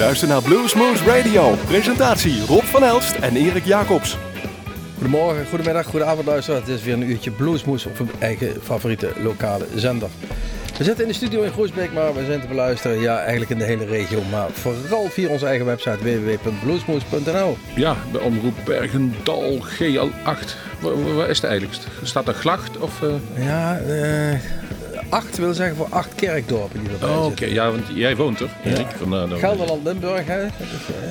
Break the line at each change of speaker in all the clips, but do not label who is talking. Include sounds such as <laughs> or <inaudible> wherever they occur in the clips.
luistert naar Bluesmoose Radio. Presentatie Rob van Elst en Erik Jacobs.
Goedemorgen, goedemiddag, goedenavond luisteraars. Het is weer een uurtje Bluesmoes op uw eigen favoriete lokale zender. We zitten in de studio in Groesbeek, maar we zijn te beluisteren ja, eigenlijk in de hele regio. Maar vooral via onze eigen website www.bluesmoes.nl.
Ja, bij omroep Bergendal GL8. Waar, waar is het eigenlijk? Staat er glacht of... Uh...
Ja, eh acht wil zeggen voor acht kerkdorpen die erbij
Oh, oké. Ja, want jij woont er, Erik. We-
Gelderland, Limburg, hè? Is,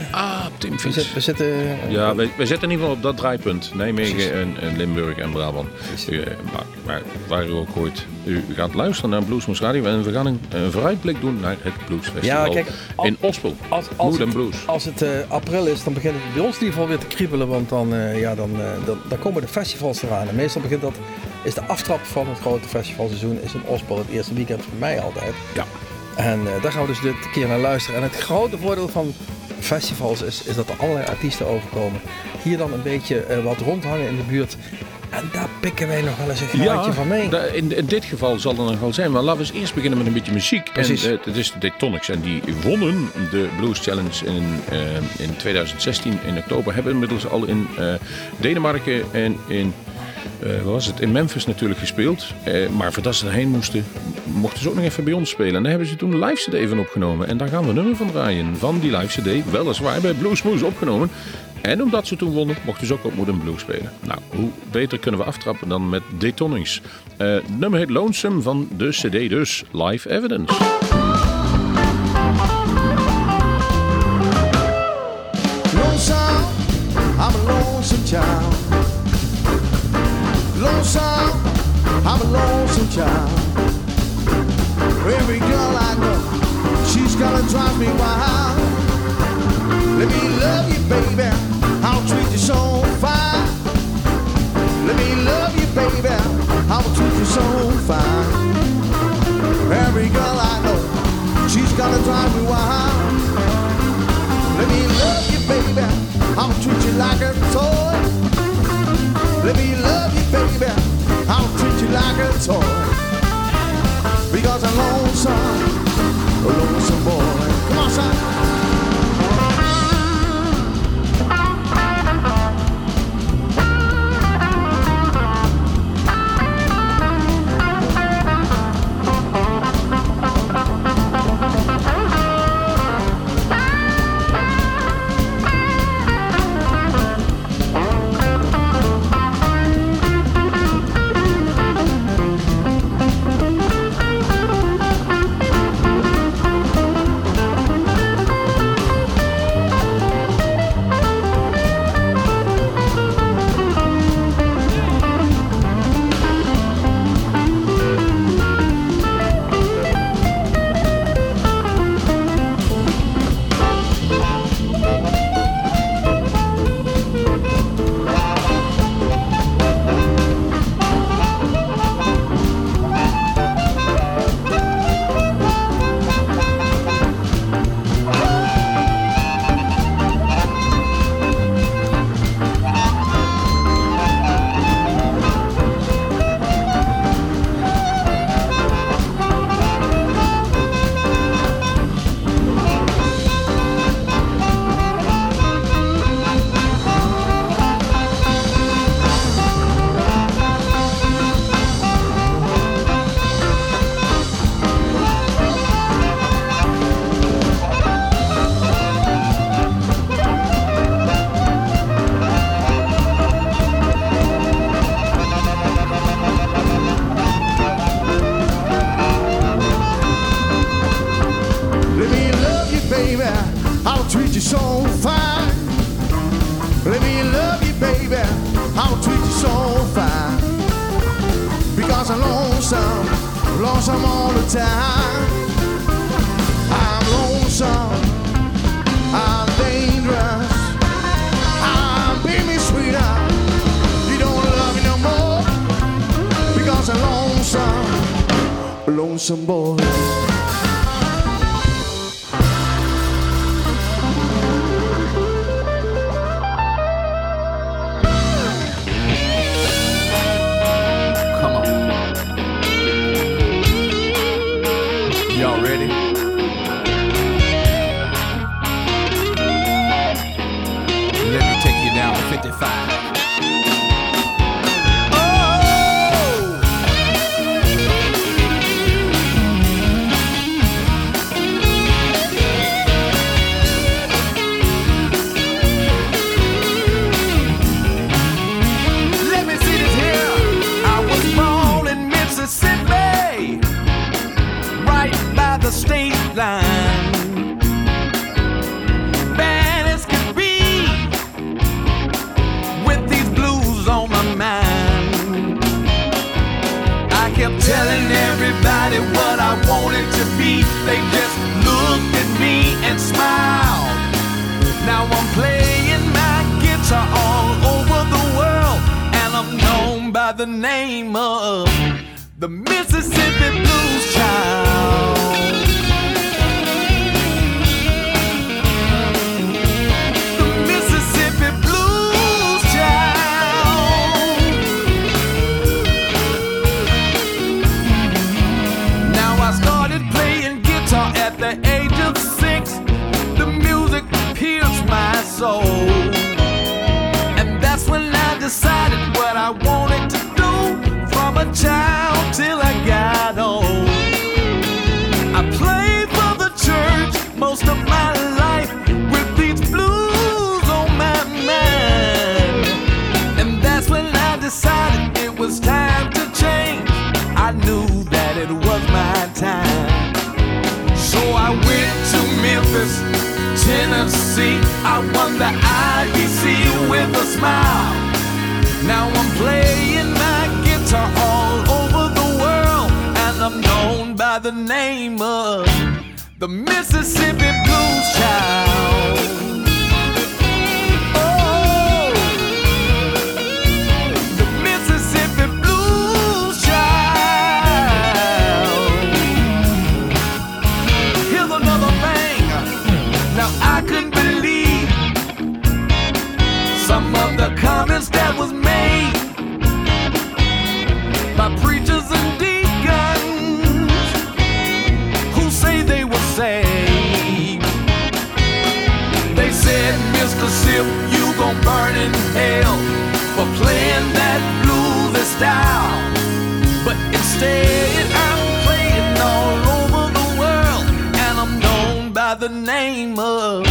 eh,
Ah, Tim
we, we zitten...
Ja, wij zitten in ieder geval op dat draaipunt. Nijmegen en, en Limburg en Brabant. Eh, maar, maar waar u ook hoort, u gaat luisteren naar Bluesmoes Radio. En we gaan een, een vooruitblik doen naar het Bluesfestival
Ja, kijk, al-
in Ospel.
Als, als, het,
Blues.
als het eh, april is, dan begint het bij ons in ieder geval weer te kriebelen. Want dan, ja, dan, dan, dan komen de festivals eraan. En meestal begint dat, is de aftrap van het grote festivalseizoen is in Ospel het eerste weekend van mei altijd.
Ja.
En eh, daar gaan we dus dit keer naar luisteren. En het grote voordeel van festivals is, is dat er allerlei artiesten overkomen. Hier dan een beetje eh, wat rondhangen in de buurt. En daar pikken wij nog wel eens een graadje van mee.
da- in, in dit geval zal er nog wel zijn. Maar laten we eens eerst beginnen met een beetje muziek.
Precies.
En, eh, het is de Daytonics. En die wonnen de Blues Challenge in, in 2016 in oktober. Hebben inmiddels al in Denemarken en in... wat was het? In Memphis natuurlijk gespeeld. Eh, maar voordat ze erheen moesten, mochten ze ook nog even bij ons spelen. En daar hebben ze toen een live CD van opgenomen. En daar gaan we nummer van draaien. Van die live CD, weliswaar bij Bluesmoose opgenomen. En omdat ze toen wonnen, mochten ze ook op Mood and Blues spelen. Nou, hoe beter kunnen we aftrappen dan met Daytonings. Eh, het nummer heet Lonesome van de CD dus. Live Evidence.
I'm a lonesome child. I'm a lonesome child. Every girl I know, she's gonna drive me wild. Let me love you, baby. I'll treat you so fine. Let me love you, baby. I'll treat you so fine. Every girl I know, she's gonna drive me wild. Let me love you, baby. I'll treat you like a toy. Let me love you, baby. I'll treat you like a toy. Because I'm lonesome, a lonesome boy. Come on, son.
Wanted to be. They just looked at me and smiled. Now I'm playing my guitar all over the world, and I'm known by the name of the Mississippi Blues Child. Soul. And that's when I decided what I wanted to do from a child till I got old. I played for the church most of my life with these blues on my mind. And that's when I decided it was time to change. I knew that it was my time. So I went to Memphis, Tennessee. I won the IBC with a smile. Now I'm playing my guitar all over the world, and I'm known by the name of the Mississippi Blues Child. Comments that was made by preachers and deacons who say they were saved. They said, Mr. Sip, you gon' burn in hell for playing that bluesy style. But instead, I'm playing all over the world, and I'm known by the name of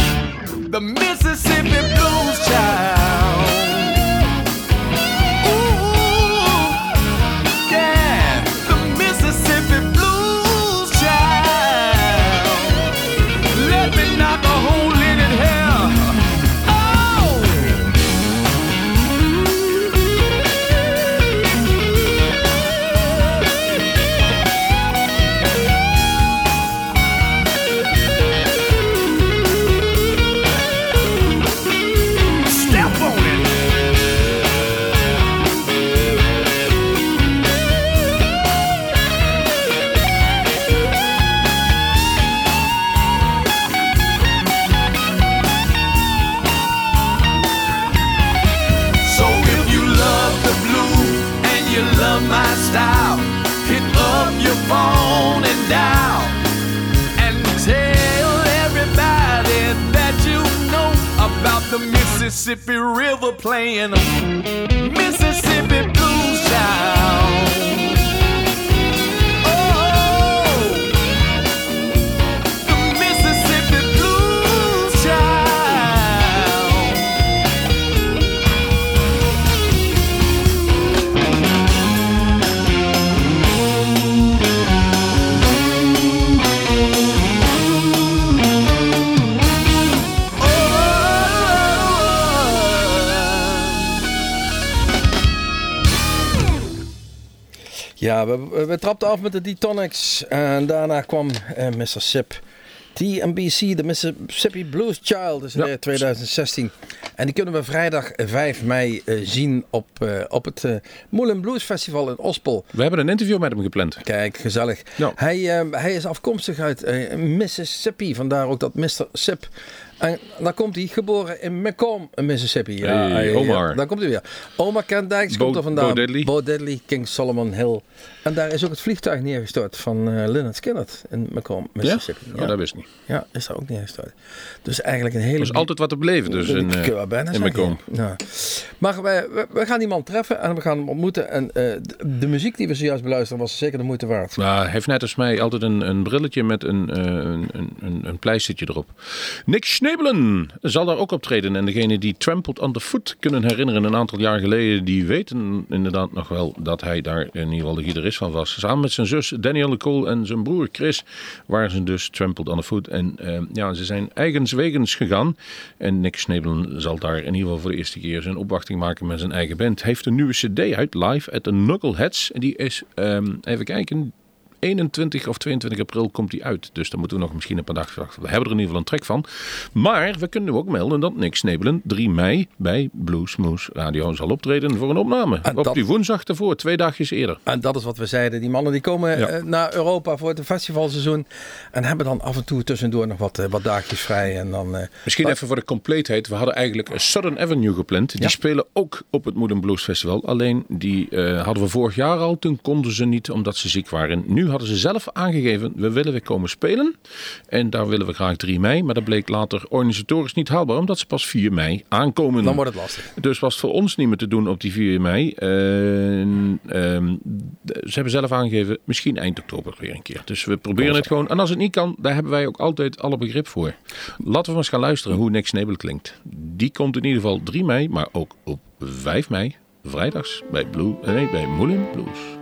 the Mississippi Blues Child. Mississippi River playing Mississippi Blues Child.
Ja, we, we trapten af met de D-Tonics. En daarna kwam eh, Mr. Sip. TMBC, de Mississippi Blues Child, is
Ja.
weer 2016. En die kunnen we vrijdag 5 mei eh, zien op, eh, op het eh Moulin Blues Festival in Ospel.
We hebben een interview met hem gepland.
Kijk, gezellig.
Ja.
Hij, eh, hij is afkomstig uit eh, Mississippi, vandaar ook dat Mr. Sip. En dan komt hij, geboren in Macomb, Mississippi. Ja,
Hey, Omar.
Dan komt hij weer. Omar Kent Dijks
Bo-
komt er vandaan.
Bo Diddley.
Bo Diddley, King Solomon Hill. En daar is ook het vliegtuig neergestort van Lynyrd Skynyrd in Macomb,
Ja?
Mississippi.
Oh, dat wist ik niet.
Ja, is daar ook neergestort. Dus eigenlijk een hele...
Is altijd wat te beleven dus in, eh, in. Macomb.
Ja. Maar wij, we, gaan die man treffen en we gaan hem ontmoeten. En eh, de, de muziek die we zojuist beluisteren was zeker de moeite waard.
Nou, hij heeft net als mij altijd een, een brilletje met een, een, een, een, pleistertje erop. Nick Schnebelen zal daar ook optreden. En degene die Trampled Underfoot kunnen herinneren een aantal jaar geleden, die weten inderdaad nog wel dat hij daar in ieder geval de gitarist van was. Samen met zijn zus Danielle Cole en zijn broer Chris waren ze dus Trampled Underfoot. En eh, ja, ze zijn eigens wegens gegaan. En Nick Schnebelen zal daar in ieder geval voor de eerste keer zijn opwachting maken met zijn eigen band. Hij heeft een nieuwe cd uit, live at the Knuckleheads. En die is, ehm, even kijken, 21 of 22 april komt die uit. Dus dan moeten we nog misschien een paar dagen wachten. We hebben er in ieder geval een trek van. Maar we kunnen ook melden dat Nick Snebelen 3 mei bij Bluesmoose Radio zal optreden voor een opname.
En
Op
dat-
die woensdag ervoor, twee dagjes eerder.
En dat is wat we zeiden. Die mannen die komen
Ja.
eh, naar Europa voor het festivalseizoen. En hebben dan af en toe tussendoor nog wat, eh, wat dagjes vrij. En dan, eh,
Misschien even voor de compleetheid. We hadden eigenlijk een Southern Avenue gepland. Die
Ja.
spelen ook op het Mood Blues Festival. Alleen die hadden we vorig jaar al. Toen konden ze niet omdat ze ziek waren. Nu hadden ze zelf aangegeven. We willen weer komen spelen. En daar willen we graag 3 mei. Maar dat bleek later organisatorisch niet haalbaar. Omdat ze pas 4 mei aankomen.
dan wordt het lastig.
Dus was het voor ons niet meer te doen op die 4 mei. Ehm, ze hebben zelf aangegeven, misschien eind oktober weer een keer. Dus we proberen het gewoon. En als het niet kan, daar hebben wij ook altijd alle begrip voor. Laten we eens gaan luisteren hoe Nick Snebel klinkt. Die komt in ieder geval 3 mei, maar ook op 5 mei, vrijdags, bij, Blue, eh, nee, bij Moulin Blues.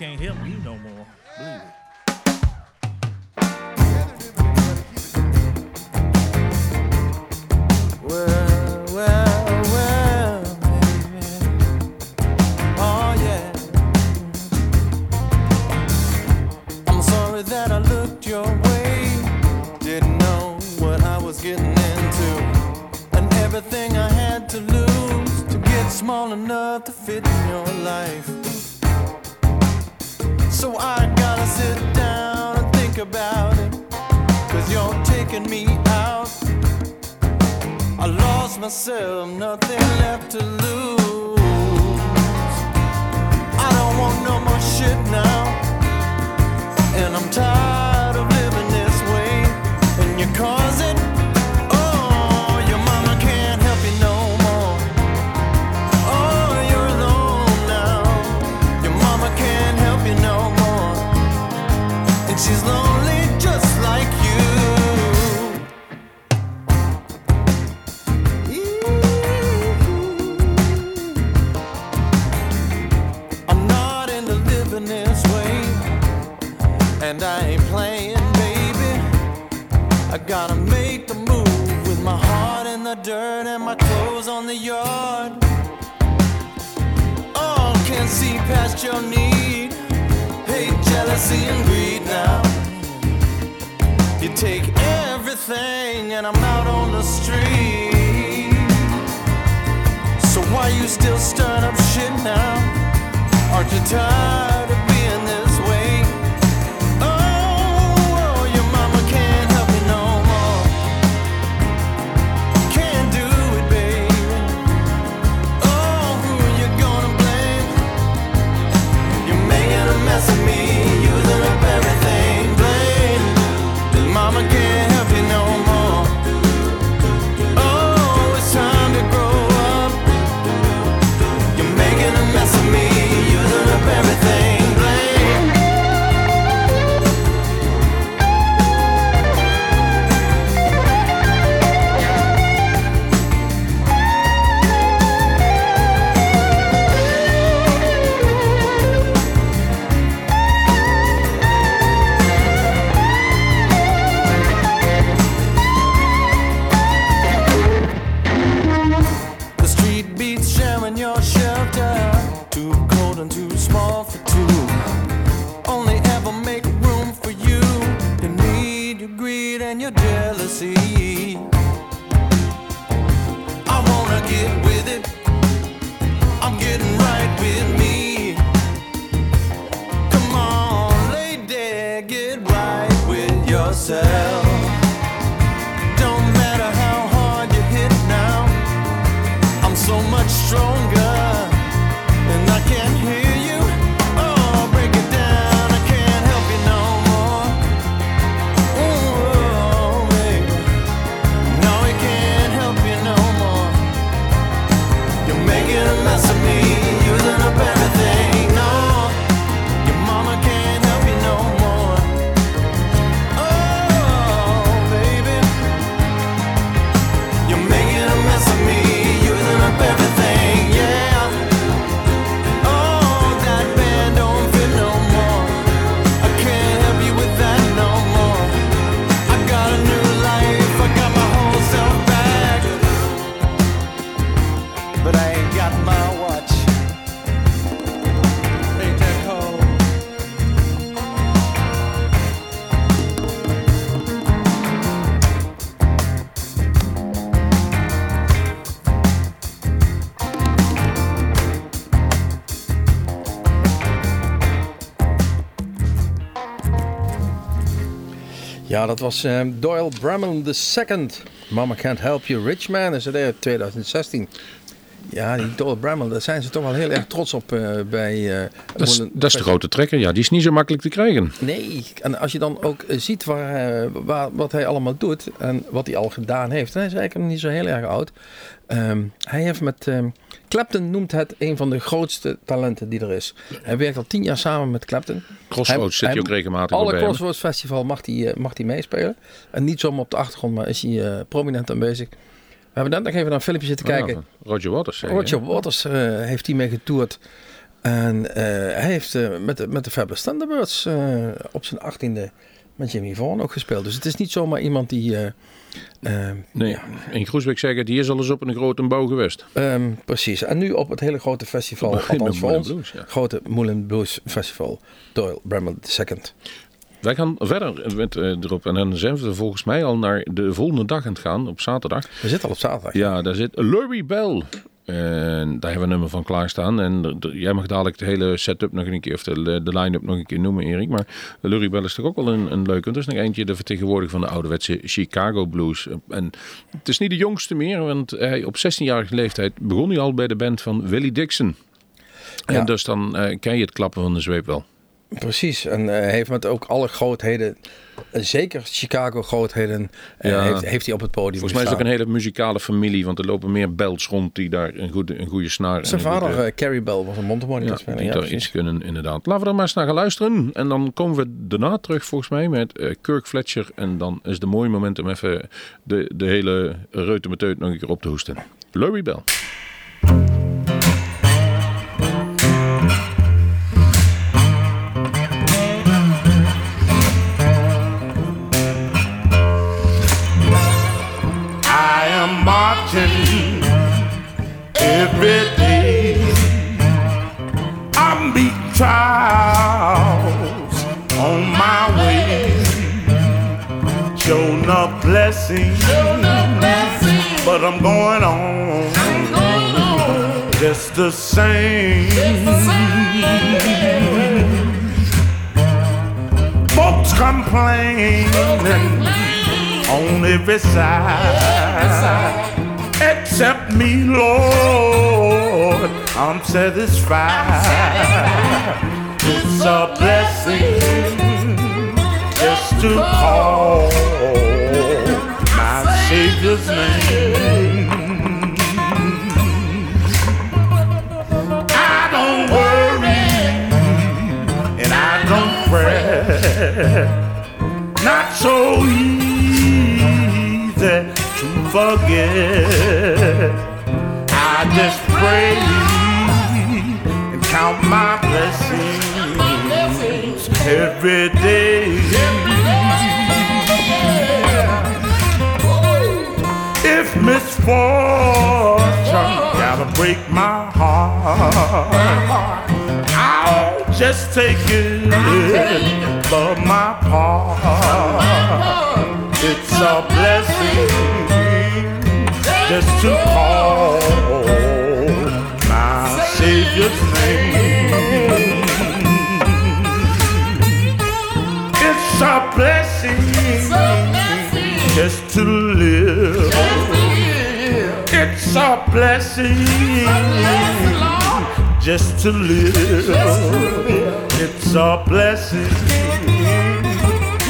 Can't help you no more.
Clothes on the yard. Oh, can't see past your need, hate, jealousy, and greed now. You take everything, and I'm out on the street. So why you still stirring up shit now? Aren't you tired of being
dat was eh, Doyle Bramham II. Mama Can't Help You Rich Man is het uit 2016. Ja, die Doyle Bramham, daar zijn ze toch wel heel erg trots op eh, bij... eh,
Dat is, dat is de grote trekker. Ja, die is niet zo makkelijk te krijgen.
Nee, en als je dan ook eh, ziet waar, eh, waar, wat hij allemaal doet en wat hij al gedaan heeft. En hij is eigenlijk niet zo heel erg oud. Ehm, hij heeft met... ehm, Clapton noemt het een van de grootste talenten die er is. Hij werkt al tien jaar samen met Clapton.
Crossroads zit hij ook regelmatig
Alle
bij hem.
Crossroads Festival mag hij, eh, mag hij meespelen. En niet zomaar op de achtergrond, maar is hij eh, prominent aanwezig. We hebben net nog even naar een filmpje zitten kijken.
Roger Waters.
Roger Waters eh, heeft hiermee getoerd. En hij heeft met, de, met de Fabulous Thunderbirds op zijn achttiende met Jimmy Vaughan ook gespeeld. Dus het is niet zomaar iemand die... eh, eh,
Nee, in Groesbeek zeggen, die is al eens op een grote bouw geweest.
Ehm, precies. En nu op het hele grote festival, althans voor ons,
Blues, ja.
grote Moulin Blues Festival, Doyle Bramble II.
Wij gaan verder met, eh, erop. En dan zijn we volgens mij al naar de volgende dag aan het gaan, op zaterdag.
We zitten al op zaterdag.
Ja, daar zit Lurry Bell. En daar hebben we een nummer van klaarstaan. En jij mag dadelijk de hele setup nog een keer, of de, de line-up nog een keer noemen, Erik. Maar Lurry Bell is toch ook wel een, een leuke. Er is nog eentje de vertegenwoordiger van de ouderwetse Chicago Blues. En het is niet de jongste meer, want hij, op 16-jarige leeftijd begon hij al bij de band van Willie Dixon.
Ja.
En dus dan eh, ken je het klappen van de zweep wel.
Precies. En eh, heeft met ook alle grootheden, eh, zeker Chicago grootheden, eh,
Ja.
heeft, heeft hij op het podium
Volgens mij is het ook een hele muzikale familie, want er lopen meer belts rond die daar een goede, een goede snaar
Zijn vader,
goede-
Carrie Bell, was een mondharmonica
Ja,
speler.
die
Ja,
daar
precies.
iets kunnen, inderdaad. Laten we er maar eens naar gaan luisteren. En dan komen we daarna terug, volgens mij, met Kirk Fletcher. En dan is het een mooi moment om even de, de hele reutemeteut nog een keer op te hoesten. Lurry Bell.
marching every day. I meet trials on my way. Showing up blessings, but I'm going on. Just the same. Folks. Folks complaining on every side. Except me, Lord, I'm satisfied. It's a blessing just to call my Savior's name. I don't worry and I don't fret not so easy forget. I just pray and count my blessings every day. If misfortune gotta break my heart, I'll just take it for my part. It's a blessing just to call my Savior's name. It's a blessing just to live. It's a blessing just to live. It's a blessing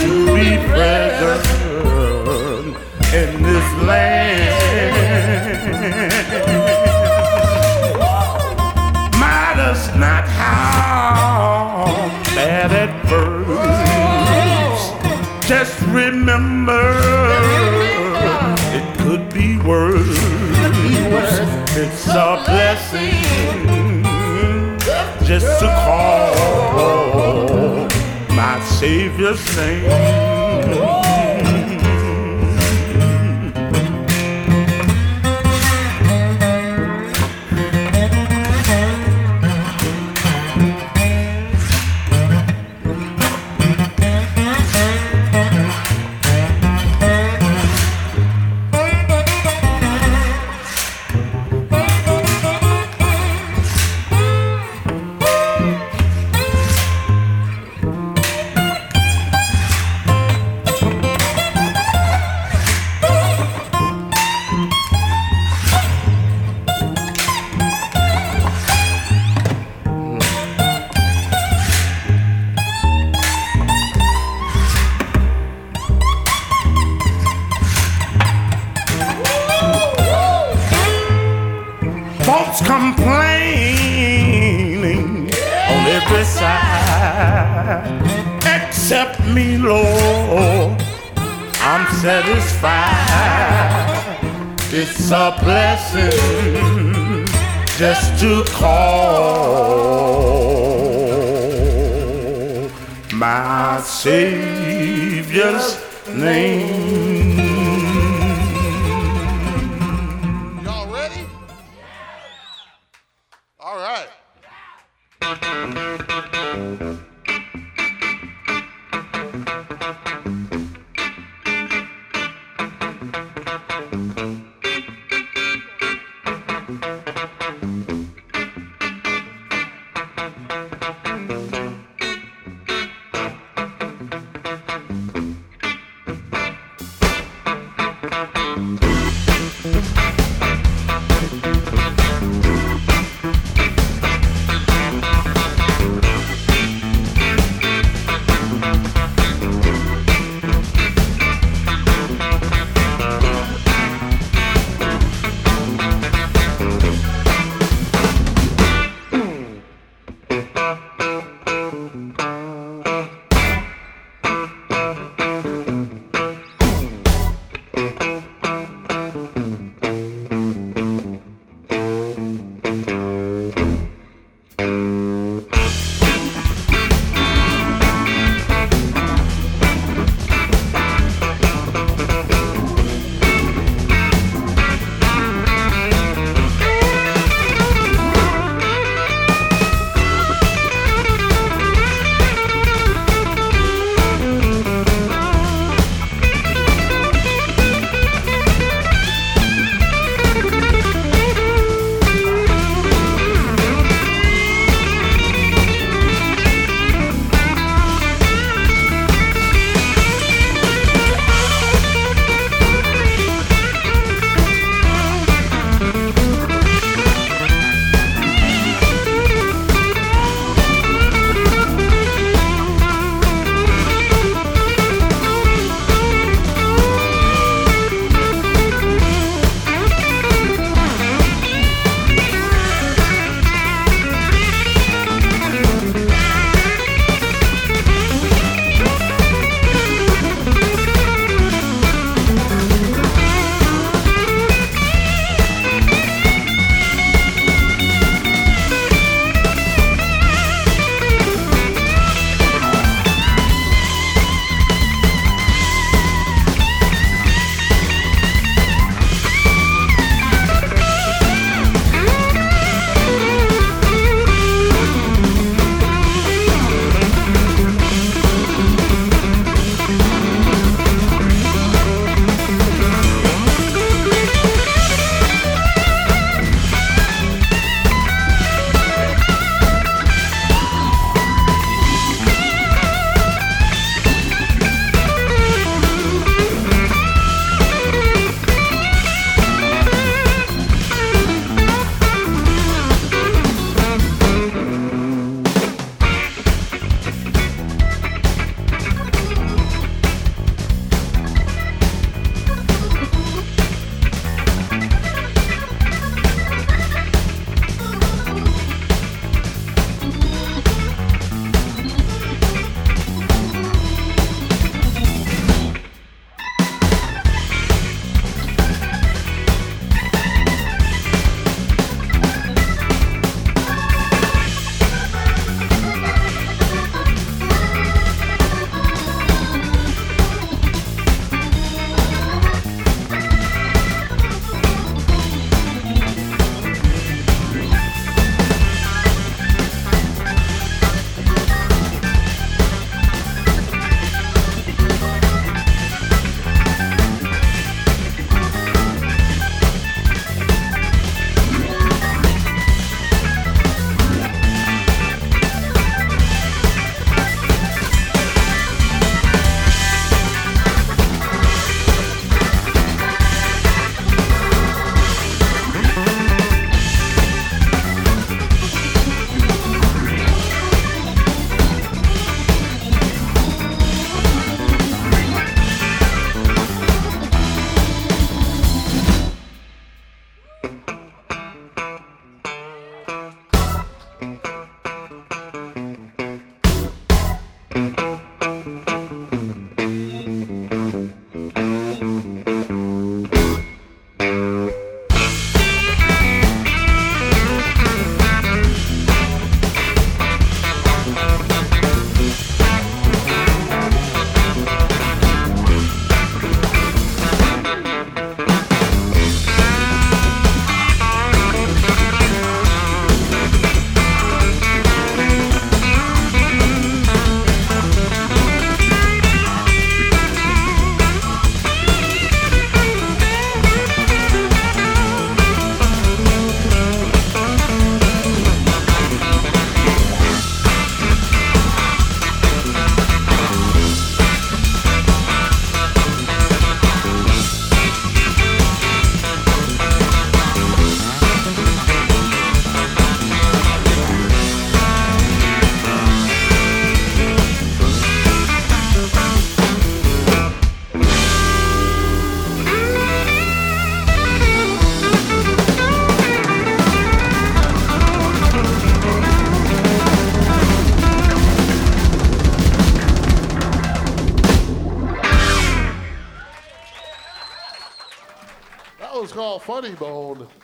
to be present in this land. Just to call my Savior's name.
Um...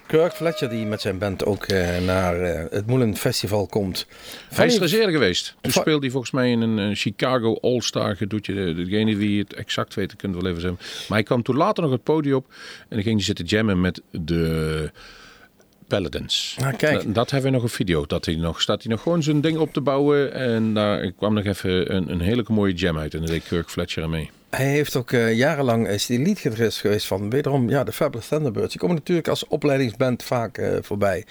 Kirk Fletcher die met zijn band ook eh, naar eh, het Moelen Festival komt.
Hij is er geweest. Toen
Va-
speelde hij volgens mij in een, een Chicago All-Star gedoetje. De- Degene die het exact weet, kunt wel even zeggen. Maar hij kwam toen later nog het podium op. En dan ging hij zitten jammen met de Paladins.
Ah, kijk.
Dat, dat hebben we nog een video. Dat hij nog, staat hij nog gewoon zijn ding op te bouwen. En daar kwam nog even een, een hele mooie jam uit. En daar deed Kirk Fletcher mee.
Hij heeft ook eh, jarenlang is die leadgitarist geweest van wederom ja, de Fabulous Thunderbirds. Die komen natuurlijk als opleidingsband vaak eh, voorbij.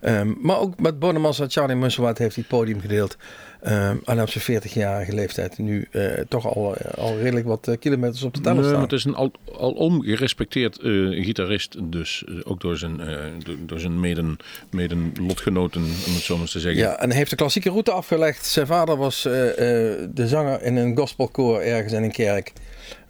Ehm, maar ook met Bonemas en Charlie Musselwhite heeft hij het podium gedeeld. Ehm en op zijn 40-jarige leeftijd nu eh, toch al, eh, al redelijk wat eh, kilometers op de teller
Nee,
staan.
maar het is een al, alom gerespecteerd gitarist. Dus ook door zijn, door, door zijn meden, meden lotgenoten, om het zo maar te zeggen.
Ja, en hij heeft de klassieke route afgelegd. Zijn vader was de zanger in een gospelkoor ergens in een kerk.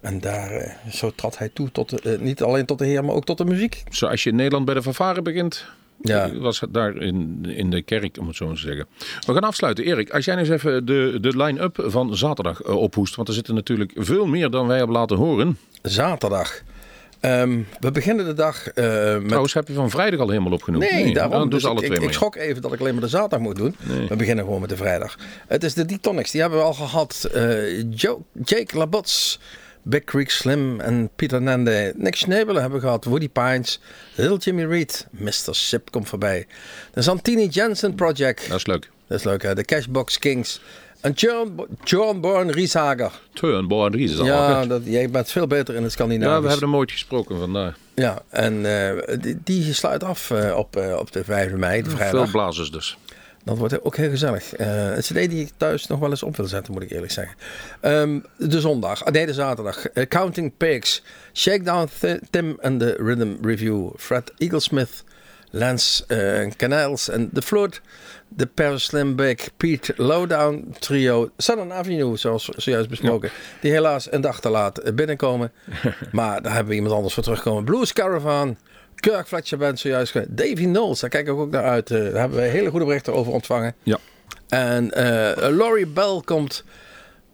En daar, zo trad hij toe, tot, niet alleen tot de heer, maar ook tot de muziek.
Zoals je in Nederland bij de fanfare begint,
Ja.
eh, was daar in, in de kerk, om het zo maar te zeggen. We gaan afsluiten. Erik, als jij eens even de, de line-up van zaterdag eh, ophoest. Want er zitten natuurlijk veel meer dan wij hebben laten horen.
Zaterdag. Ehm, we beginnen de dag eh, met...
Trouwens, heb je van vrijdag al helemaal opgenoemd?
Nee, daarom.
Dan doen
Dus
alle
ik,
twee
ik, ik
mee.
schrok even dat ik alleen maar de zaterdag moet doen. We beginnen gewoon met de vrijdag. Het is de D-Tonics. Die hebben we al gehad. Eh, Joe, Jake LaBots, Big Creek Slim en Pieter Nende. Nick Schnebelen hebben we gehad. Woody Pines, Little Jimmy Reed. Mr. Sip komt voorbij. De Santini Jensen Project.
Dat is leuk.
Dat is leuk hè. De Cashbox Kings. En John, John Born Rieshager.
Turnborn Ries is al
Ja, dat, jij bent veel beter in het Scandinavisch.
Ja, we hebben hem ooit gesproken vandaar.
Ja, en eh, die, die sluit af eh, op, eh, op de 5 mei, de
Veel blazers dus.
Dat wordt ook heel gezellig. Eh een cd die ik thuis nog wel eens op wil zetten, moet ik eerlijk zeggen. Ehm, de zondag, ah, nee de zaterdag. Eh, Counting Pigs, Shakedown Th- Tim en de Rhythm Review. Fred Eaglesmith, Lance eh, Canals en The Flood. De Paris Slim Big, Pete Lowdown Trio. Southern Avenue, zoals zojuist besproken. Die helaas een dag te laat binnenkomen. <laughs> maar daar hebben we iemand anders voor terugkomen. Blues Caravan. Kirk Fletcher Band zojuist. ge- Davy Knowles, daar kijk ik ook naar uit. Eh, daar hebben we hele goede berichten over ontvangen.
Ja.
En eh Laurie Bell komt.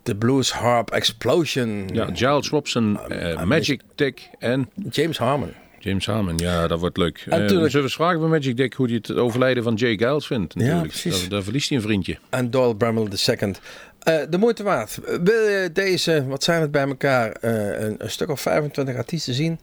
De Blues Harp Explosion.
Ja, Giles Robson, eh, Magic Dick en
James Harmon.
James Harmon. Ja, dat wordt leuk.
En natuurlijk-
zullen we eens vragen bij Magic Dick hoe hij het overlijden van Jay Giles vindt? Natuurlijk.
precies.
Daar, daar verliest hij een vriendje.
En Doyle Bramwell II. Eh de moeite waard. Wil je deze, wat zijn het bij elkaar, eh, een, een stuk of 25 artiesten zien?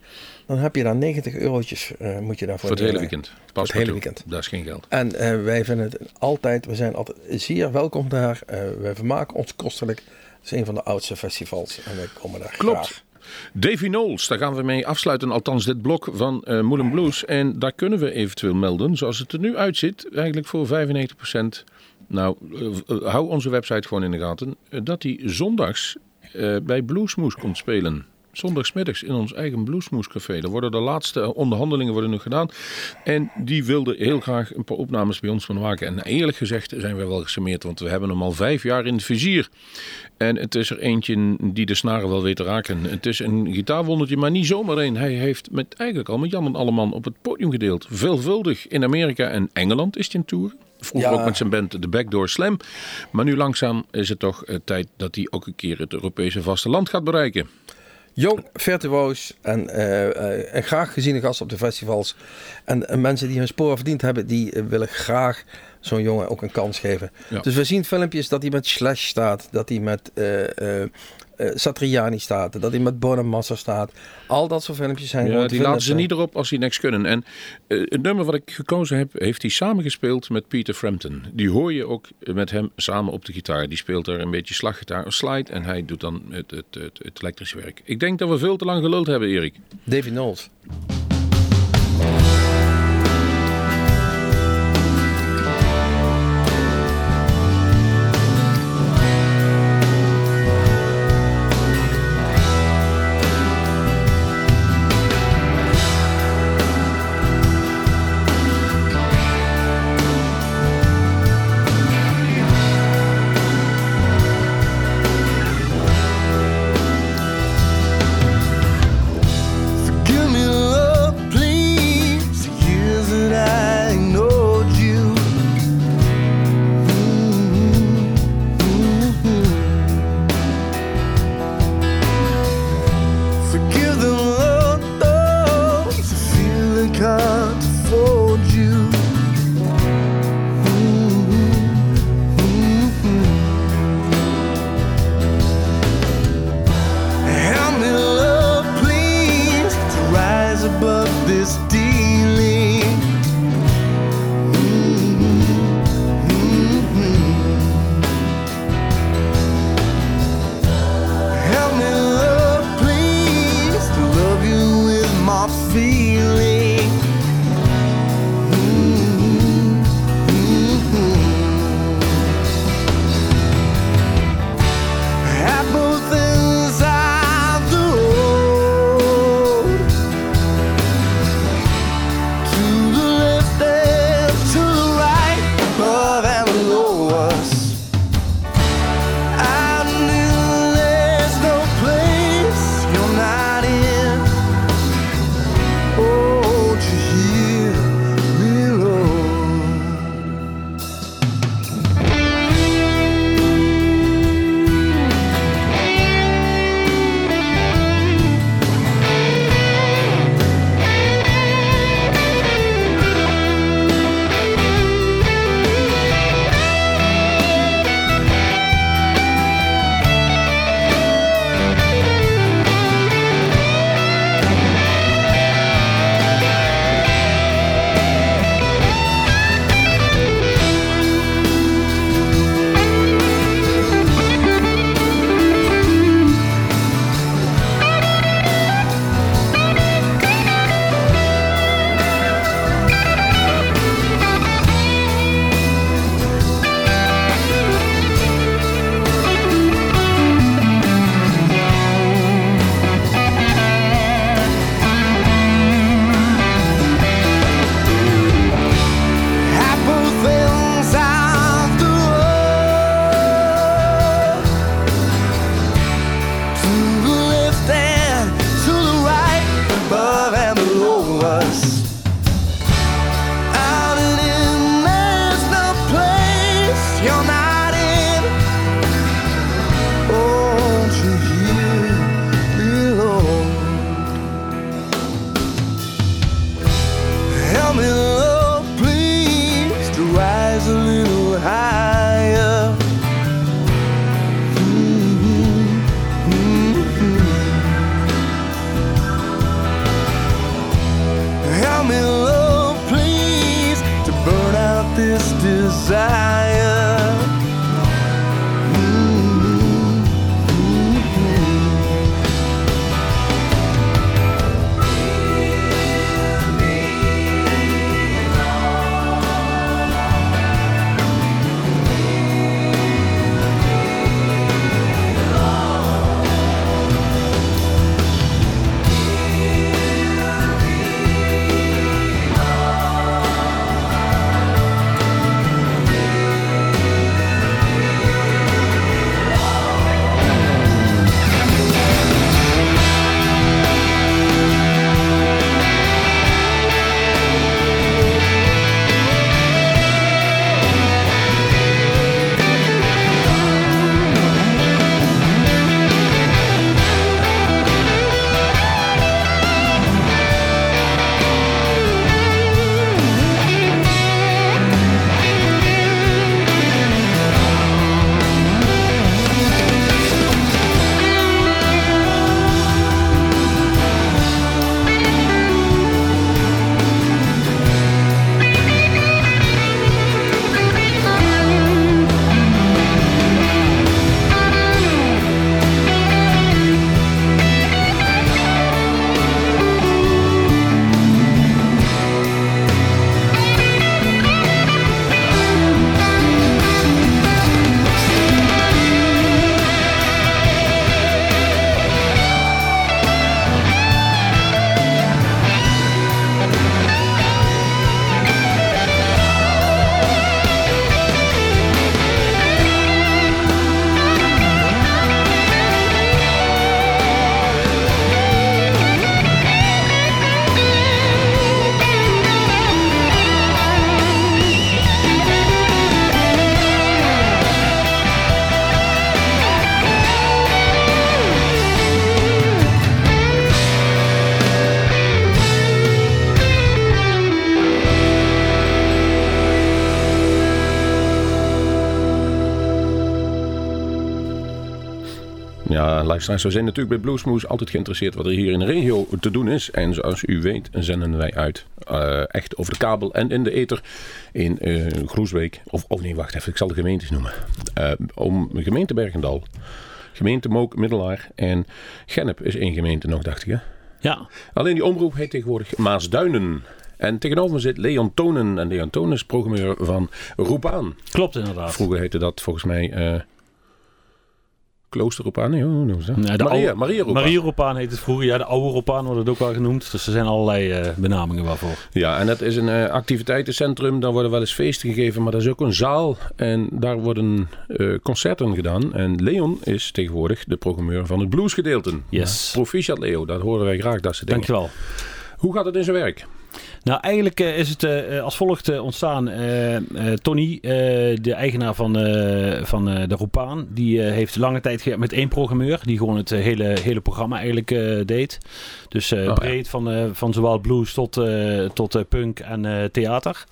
Dan heb je daar 90 eurotjes, eh, moet je daarvoor
Voor het hele weekend. Pas
Voor het hele
toe.
weekend.
Dat is geen geld.
En wij vinden het altijd, we zijn altijd zeer welkom daar. Wij vermaken ons kostelijk. Het is een van de oudste festivals en wij komen daar
Klopt.
graag.
Davy Knowles, daar gaan we mee afsluiten. Althans, dit blok van Moulin Blues. En daar kunnen we eventueel melden, zoals het er nu uitziet, eigenlijk voor 95%. Nou, eh, hou onze website gewoon in de gaten. eh, dat hij zondags eh, bij Bluesmoes komt spelen. Zondagsmiddags in ons eigen Bluesmoescafé. Er worden de laatste onderhandelingen worden nog gedaan. En die wilde heel graag een paar opnames bij ons van maken. En eerlijk gezegd zijn we wel gesameerd. Want we hebben hem al vijf jaar in het vizier. En het is er eentje die de snaren wel weet te raken. Het is een gitaarwondertje, maar niet zomaar één. Hij heeft met, eigenlijk al met Jan en Alleman op het podium gedeeld. Veelvuldig in Amerika en Engeland is hij een tour. Vroeger
Ja.
ook met zijn band The Backdoor Slam. Maar nu langzaam is het toch eh, tijd dat hij ook een keer het Europese vasteland gaat bereiken.
Jong, virtuoos en, eh, en graag geziene gast op de festivals. En, en mensen die hun sporen verdiend hebben, die willen graag zo'n jongen ook een kans geven.
Ja.
Dus we zien filmpjes dat hij met Slash staat, dat hij met eh, Satriani staat, dat hij met Bonamassa staat. Al dat soort filmpjes zijn
Ja, die laten ze niet erop als die niks kunnen. En eh, het nummer wat ik gekozen heb, heeft hij samengespeeld met Peter Frampton. Die hoor je ook met hem samen op de gitaar. Die speelt er een beetje slaggitaar of slide en hij doet dan het, het, het, het elektrische werk. Ik denk dat we veel te lang geluld hebben, Erik.
Davy Knowles.
Luisteraars, we zijn natuurlijk bij Bluesmoes altijd geïnteresseerd wat er hier in de regio te doen is. En zoals u weet zenden wij uit, eh, echt over de kabel en in de ether in eh Groesbeek. Of, oh nee, wacht even, ik zal de gemeentes noemen. Eh, om gemeente Bergendal, gemeente Mook, Middelaar en Gennep is één gemeente nog, dacht ik hè?
Ja,
Alleen die omroep heet tegenwoordig Maasduinen. En tegenover me zit Leon Tonen. En Leon Tonen is programmeur van Roepaan.
klopt inderdaad.
Vroeger heette dat volgens mij Klooster Roepaan. Nee, hoe noemen ze dat?
Nee, de
Maria,
oude-
Maria Roepaan.
Maria Roepaan heet het vroeger. Ja, de oude Roepaan wordt het ook wel genoemd. Dus er zijn allerlei eh, benamingen waarvoor.
Ja, en dat is een eh, activiteitencentrum. Daar worden wel eens feesten gegeven, maar dat is ook een zaal. En daar worden eh, concerten gedaan. En Leon is tegenwoordig de programmeur van het bluesgedeelte.
Yes.
Proficiat Leo, dat horen wij graag, dat soort dingen.
Dankjewel.
Hoe gaat het in zijn werk?
Nou, eigenlijk eh, is het eh, als volgt eh, ontstaan. Eh, eh, Tony, eh, de eigenaar van, eh, van eh, de Roepaan, die eh, heeft lange tijd gewerkt met één programmeur. Die gewoon het eh, hele, hele programma eigenlijk eh, deed. Dus eh,
ja.
breed van, eh, van zowel blues tot, eh, tot eh, punk en eh, theater.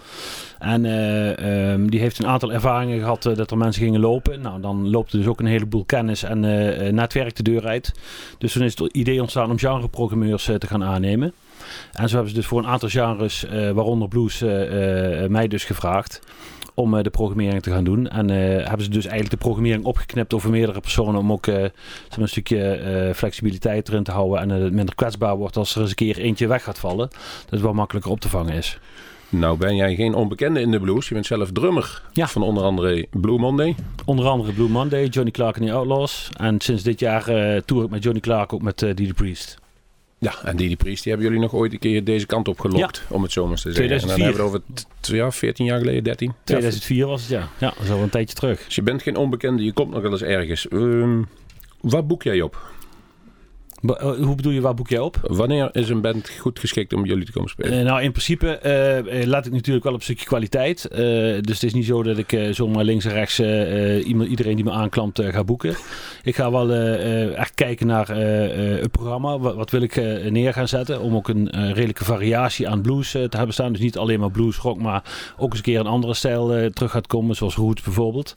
En eh, ehm, die heeft een aantal ervaringen gehad eh, dat er mensen gingen lopen. Nou, dan loopt er dus ook een heleboel kennis en eh, eh, netwerk de deur uit. Dus toen is het idee ontstaan om genreprogrammeurs eh, te gaan aannemen. En zo hebben ze dus voor een aantal genres, eh, waaronder blues, eh, eh, mij dus gevraagd om de programmering te gaan doen. En hebben ze dus eigenlijk de programmering opgeknipt over meerdere personen om ook maar een stukje flexibiliteit erin te houden en het minder kwetsbaar wordt als er eens een keer eentje weg gaat vallen. Dat het wel makkelijker op te vangen is.
Nou ben jij geen onbekende in de blues. Je bent zelf drummer
Ja.
van onder andere Blue Monday.
Onder andere Blue Monday, Johnny Clark en the Outlaws. En sinds dit jaar tour ik met Johnny Clark ook met uh, Didi Priest.
Ja, en Didi Priest, die hebben jullie nog ooit een keer deze kant op gelokt, om het zo maar te zeggen. En dan
2004.
hebben we het over ja, 14 jaar geleden, 13.
2004 was het, ja. Ja, dat is al een tijdje terug.
Dus je bent geen onbekende, je komt nog wel eens ergens. Ehm, wat boek jij op?
Eh, hoe bedoel je, waar boek jij op?
Wanneer is een band goed geschikt om jullie te komen spelen?
Eh, nou, in principe eh, laat ik natuurlijk wel op een stukje kwaliteit. Dus het is niet zo dat ik zomaar links en rechts iedereen die me aanklampt ga boeken. Ik ga wel echt kijken naar het programma. Wat, wat wil ik neer gaan zetten? Om ook een redelijke variatie aan blues te hebben staan. Dus niet alleen maar blues rock, maar ook eens een keer een andere stijl terug gaat komen. Zoals roots bijvoorbeeld.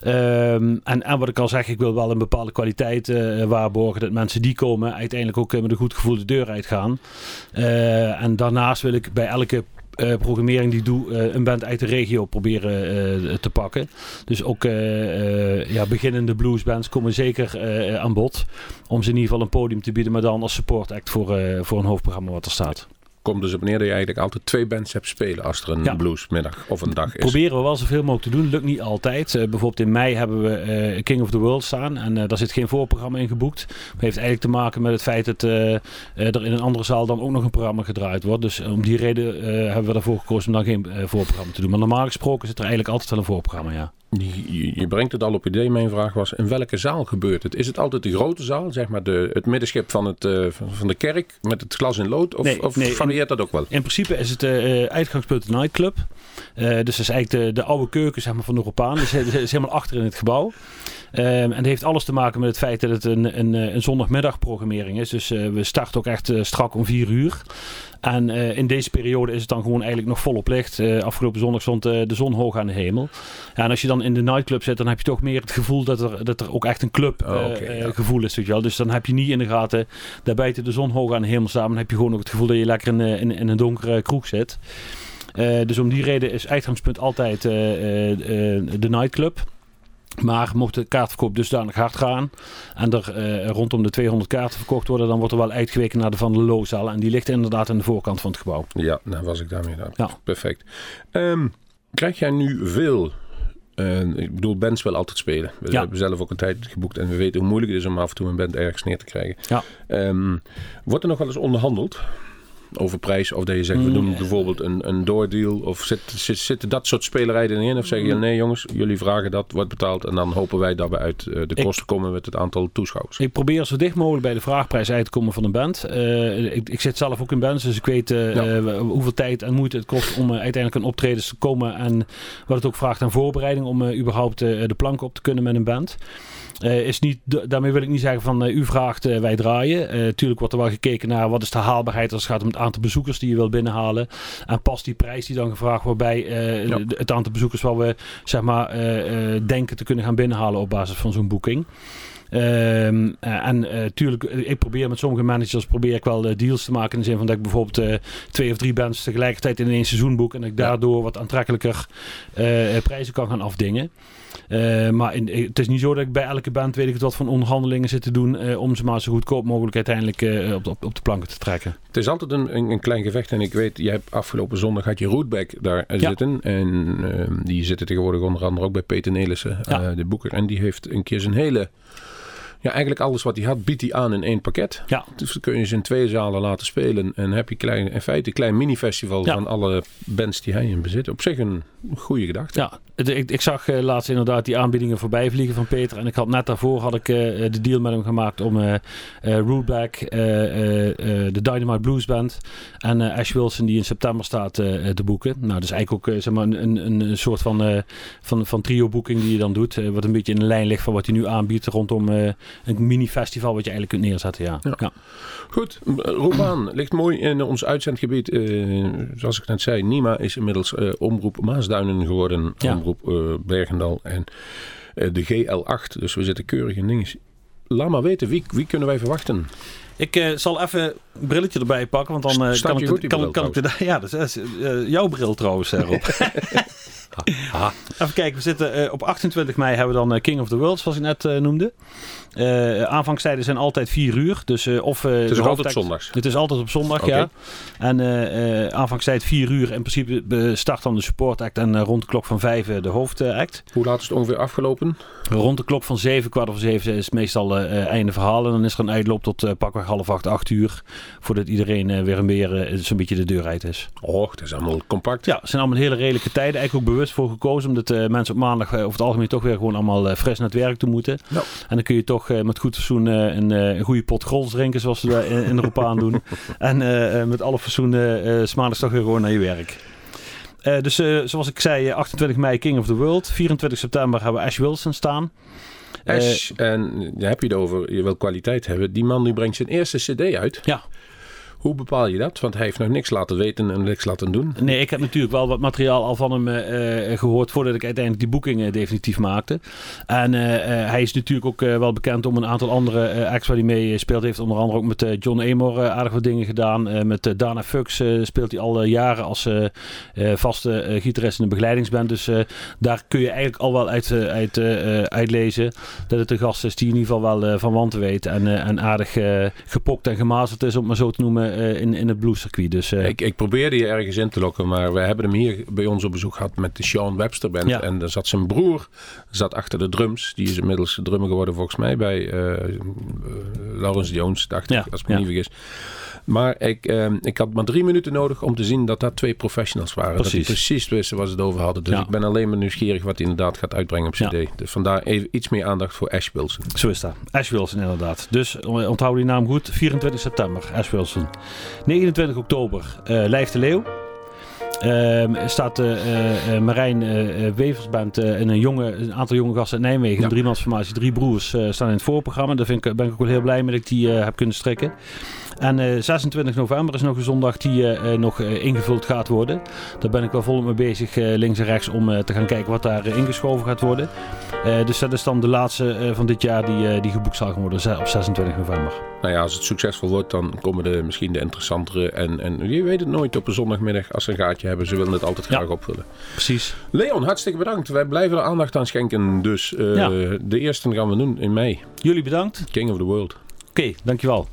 Ehm, en, en wat ik al zeg, ik wil wel een bepaalde kwaliteit eh, waarborgen. Dat mensen die komen uiteindelijk ook eh, met een goed gevoel de deur uitgaan. Eh, en daarnaast wil ik bij elke programmering die doe, een band uit de regio proberen te pakken. Dus ook ja, beginnende bluesbands komen zeker aan bod. Om ze in ieder geval een podium te bieden, maar dan als support act voor, voor een hoofdprogramma wat er staat.
Komt dus op neer dat je eigenlijk altijd twee bands hebt spelen als er een
Ja.
bluesmiddag of een dag is.
Proberen we wel zoveel mogelijk te doen. Lukt niet altijd. Eh, bijvoorbeeld in mei hebben we eh, King of the World staan. En eh, daar zit geen voorprogramma in geboekt. Dat heeft eigenlijk te maken met het feit dat er in een andere zaal dan ook nog een programma gedraaid wordt. Dus om die reden hebben we ervoor gekozen om dan geen voorprogramma te doen. Maar normaal gesproken zit er eigenlijk altijd wel een voorprogramma, ja.
Je, brengt het al op idee. Mijn vraag was, in welke zaal gebeurt het? Is het altijd de grote zaal, zeg maar de, het middenschip van, het, eh, van, de kerk met het glas in lood? Of,
Nee,
of
nee,
varieert dat ook wel?
In principe is het eh, uitgangspunt een nightclub. Dus dat is eigenlijk de, de oude keuken zeg maar, van de Europaan. Dus <laughs> is helemaal achter in het gebouw. Ehm, en het heeft alles te maken met het feit dat het een, een, een zondagmiddagprogrammering is. Dus we starten ook echt strak om vier uur. En eh, in deze periode is het dan gewoon eigenlijk nog volop licht. Eh, afgelopen zondag stond eh, de zon hoog aan de hemel. Ja, en als je dan in de nightclub zit, dan heb je toch meer het gevoel dat er, dat er ook echt een club
Oh, ja.
is. Weet je wel. Dus dan heb je niet in de gaten, daar buiten de zon hoog aan de hemel staan. Dan heb je gewoon ook het gevoel dat je lekker in, in, in een donkere kroeg zit. Dus om die reden is uitgangspunt altijd de nightclub. Maar mocht de kaartverkoop dusdanig hard gaan en er eh, rondom de 200 kaarten verkocht worden, dan wordt er wel uitgeweken naar de Van der Loozaal. En die ligt inderdaad aan de voorkant van het gebouw.
Ja, nou was ik daarmee gedaan.
Ja.
Perfect. Ehm, krijg jij nu veel... eh, ik bedoel, bands wel altijd spelen. We
Ja.
hebben zelf ook een tijd geboekt en we weten hoe moeilijk het is om af en toe een band ergens neer te krijgen.
Ja.
Ehm, wordt er nog wel eens onderhandeld over prijs? Of dat je zegt, we
Mm,
doen bijvoorbeeld een, een doordeal? Of zit, zit, zitten dat soort spelerijen erin? Of zeggen
Mm.
jullie, nee jongens, jullie vragen dat, wordt betaald. En dan hopen wij dat we uit eh, de kosten komen met het aantal toeschouwers.
Ik probeer zo dicht mogelijk bij de vraagprijs uit te komen van een band. Eh, ik, ik zit zelf ook in bands, dus ik weet eh,
Ja.
hoeveel tijd en moeite het kost om uiteindelijk een optredens te komen. En wat het ook vraagt aan voorbereiding om überhaupt de plank op te kunnen met een band. Eh, is niet, da- daarmee wil ik niet zeggen van eh, u vraagt, eh, wij draaien. Tuurlijk wordt er wel gekeken naar wat is de haalbaarheid als het gaat om het aantal bezoekers die je wil binnenhalen. En past die prijs die dan gevraagd wordt bij
Ja.
het aantal bezoekers wat we zeg maar, denken te kunnen gaan binnenhalen op basis van zo'n boeking. Ehm, eh, en tuurlijk, eh, ik probeer met sommige managers probeer ik wel deals te maken. In de zin van dat ik bijvoorbeeld twee of drie bands tegelijkertijd in één seizoen boek. En dat ik daardoor wat aantrekkelijker prijzen kan gaan afdingen. Eh, maar in, eh, het is niet zo dat ik bij elke band weet ik het wat van onderhandelingen zit te doen. eh, om ze maar zo goedkoop mogelijk uiteindelijk op, de- op, op de planken te trekken.
Het is altijd een, een, een klein gevecht. En ik weet, jij hebt afgelopen zondag had je Rootback daar
Ja.
zitten. En ehm, die zitten tegenwoordig onder andere ook bij Peter Nelissen,
Ja.
de boeker. En die heeft een keer zijn hele... Ja, eigenlijk alles wat hij had, biedt hij aan in één pakket.
Ja.
Dus dan kun je ze in twee zalen laten spelen. En heb je klein, in feite een klein mini-festival
Ja.
van alle bands die hij in bezit. Op zich een goede gedachte.
Ja, ik, ik zag eh, laatst inderdaad die aanbiedingen voorbij vliegen van Peter. En ik had net daarvoor had ik eh, de deal met hem gemaakt om eh eh, Rootback, eh, eh, eh, de Dynamite Blues Band en eh, Ash Wilson die in september staat eh, eh, te boeken. Nou, dat is eigenlijk ook eh, zeg maar een, een, een soort van, eh, van, van trio boeking die je dan doet. eh, wat een beetje in de lijn ligt van wat hij nu aanbiedt rondom eh, een mini-festival wat je eigenlijk kunt neerzetten. Ja.
Ja.
Ja.
Goed, Roebaan ligt mooi in ons uitzendgebied. Eh, zoals ik net zei, Nima is inmiddels eh, omroep Maasduinen geworden.
Ja.
Omroep eh, Bergendal en de GL8. Dus we zitten keurig in dingen. Laat maar weten, wie, wie kunnen wij verwachten?
Ik eh, zal even een brilletje erbij pakken, want dan eh, kan, ik, kan,
bril,
kan ik de, <laughs> Ja, dat is eh, jouw bril trouwens, Rob. <laughs> <laughs> Even kijken, we zitten op 28 mei hebben we dan King of the World, zoals ik net noemde. Aanvangstijden zijn altijd 4 uur. Dus, of,
Het is altijd
hoofdact-
zondags.
Het is altijd op zondag, ja. En aanvangstijd 4 uur. In principe start dan de support act en rond de klok van 5 de hoofdact.
Hoe laat is het ongeveer afgelopen?
Rond de klok van 7, kwart over 7 is meestal einde verhaal. En dan is er een uitloop tot pakweg half acht, acht uur. Voordat iedereen eh, weer een weer eh, zo'n beetje de deur uit is.
Och, dat is allemaal compact.
Ja, het zijn allemaal hele redelijke tijden. Eigenlijk ook bewust voor gekozen. Omdat eh, mensen op maandag over het algemeen toch weer gewoon allemaal fris naar het werk toe moeten.
Ja.
En dan kun je toch met goed eh, een, een goede pot grols drinken. Zoals ze daar in, in Europa aan doen. <laughs> En met alle fatsoen eh, eh, 's maandags toch weer gewoon naar je werk. Dus zoals ik zei, eh, 28 mei King of the World. 24 september hebben we Ash Wilson staan. Eh,
Ash, en daar heb je het over, je wil kwaliteit hebben. Die man die brengt zijn eerste cd uit.
Ja.
Hoe bepaal je dat? Want hij heeft nog niks laten weten en niks laten doen.
Nee, ik heb natuurlijk wel wat materiaal al van hem eh, eh, gehoord voordat ik uiteindelijk die boeking eh, definitief maakte. En hij is natuurlijk ook wel bekend om een aantal andere acts waar hij mee speelt. heeft onder andere ook met John Amor aardig wat dingen gedaan. Met Dana eh, speelt hij al jaren als vaste gitarist in een begeleidingsband. Dus daar kun je eigenlijk al wel uit, uit, uitlezen dat het een gast is die in ieder geval wel van wanten weet. En, aardig gepokt en gemazeld is, om het maar zo te noemen, eh, in, in het bluescircuit. Dus eh,
Ik, ik probeerde je ergens in te lokken, maar we hebben hem hier bij ons op bezoek gehad met de Sean Webster Band.
Ja.
En daar zat zijn broer zat achter de drums. Die is inmiddels drummer geworden volgens mij bij eh, Lawrence Jones, dacht
Ja,
ik, als ik me
ja.
niet vergis. Maar ik, eh, ik had maar drie minuten nodig om te zien dat dat twee professionals waren. Dat die
Precies.
precies wisten waar ze het over hadden. Dus ik ben alleen maar nieuwsgierig wat hij inderdaad gaat uitbrengen op cd. Dus vandaar even iets meer aandacht voor Ash Wilson.
Zo is dat. Ash Wilson inderdaad. Dus onthoud die naam goed. 24 september, Ash Wilson. 29 oktober, eh Lijf de Leeuw. Ehm, staat de eh, eh, Marijn Weversband en een, jonge, een aantal jonge gasten uit Nijmegen.
Ja.
Driemansformatie, drie broers staan in het voorprogramma. Daar vind ik, ben ik ook wel heel blij mee dat ik die heb kunnen strikken. En eh, 26 november is nog een zondag die eh, eh, nog eh, ingevuld gaat worden. Daar ben ik wel volop mee bezig, eh, links en rechts, om eh, te gaan kijken wat daar eh, ingeschoven gaat worden. Eh, dus dat is dan de laatste eh, van dit jaar die, eh, die geboekt zal gaan worden op 26 november.
Nou ja, als het succesvol wordt, dan komen de, misschien de interessantere. En, en je weet het nooit op een zondagmiddag als ze een gaatje hebben. Ze willen het altijd
Ja.
graag opvullen.
Precies.
Leon, hartstikke bedankt. Wij blijven er aandacht aan schenken. Dus eh,
Ja.
de eerste gaan we doen in mei.
Jullie bedankt.
King of the World.
Oké, dankjewel.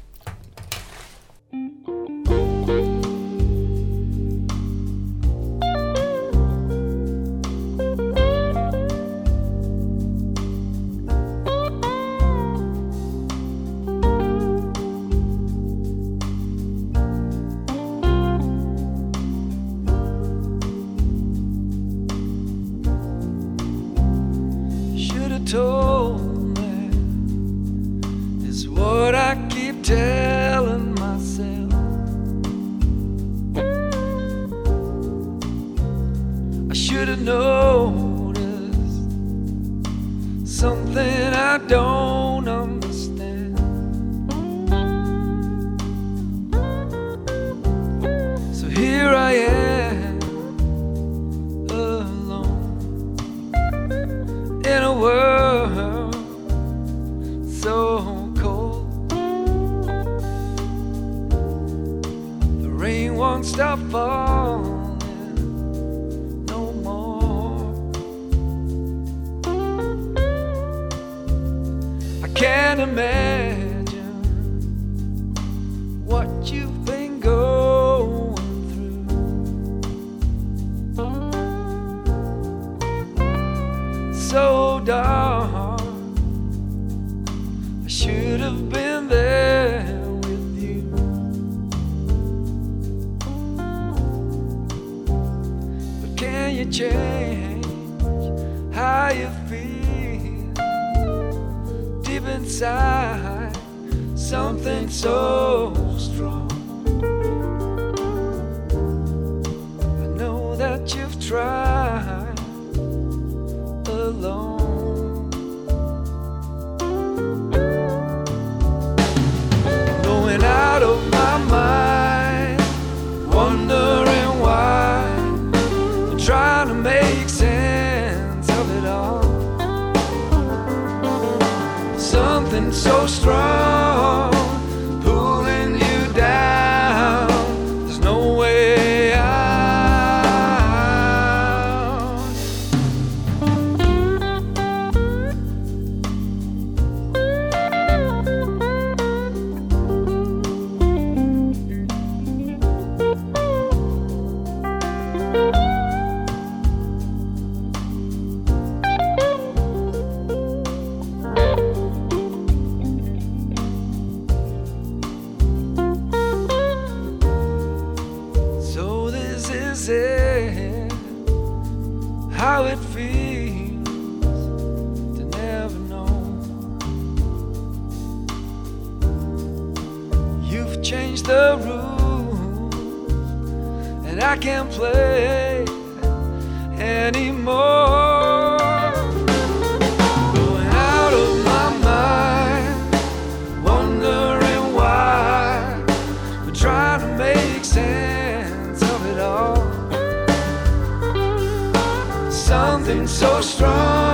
Change the rules, and I can't play anymore. Going out of my mind, wondering why we're trying to make sense of it all. Something so strong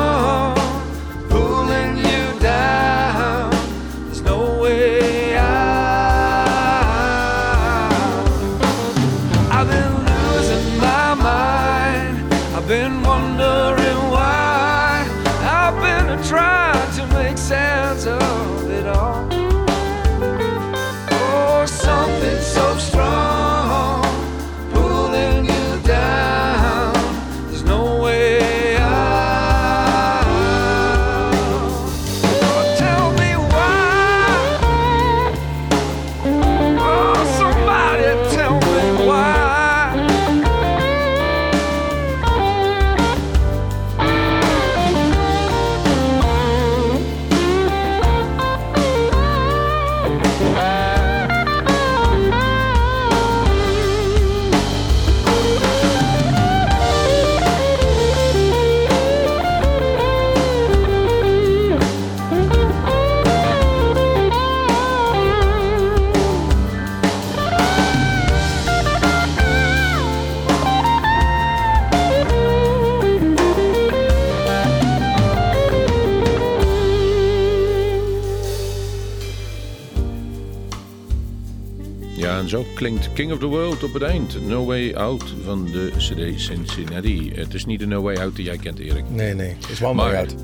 zo klinkt King of the World op het eind. No Way Out van de CD Cincinnati. Het is niet de No Way Out die jij kent, Erik.
Nee, nee. Is wel
Maar
uit.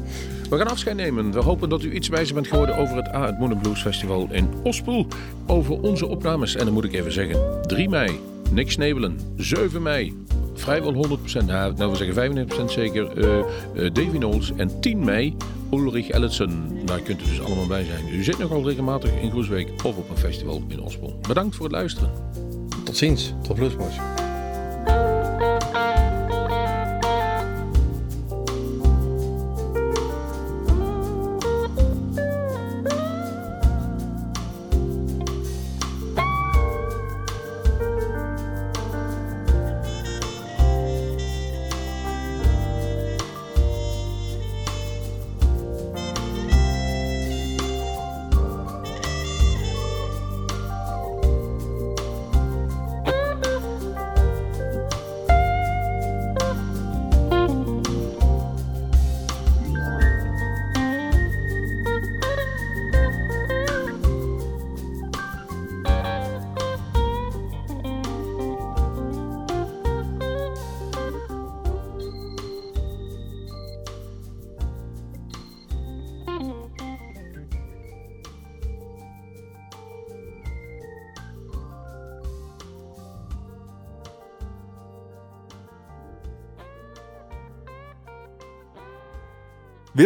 we gaan afscheid nemen. We hopen dat u iets wijzer bent geworden over het A, het Moon Blues Festival in Ospel. Over onze opnames. En dan moet ik even zeggen. 3 mei, Nick Snebelen. 7 mei, vrijwel 100%. Nou, nou we zeggen 95% zeker. eh, Davy Knowles. En 10 mei, Ulrich Ellison. Daar kunt u dus allemaal bij zijn. U zit nogal regelmatig in Groesbeek of op een festival in Ospel. Bedankt voor het luisteren.
Tot ziens. Tot Bluesmoes.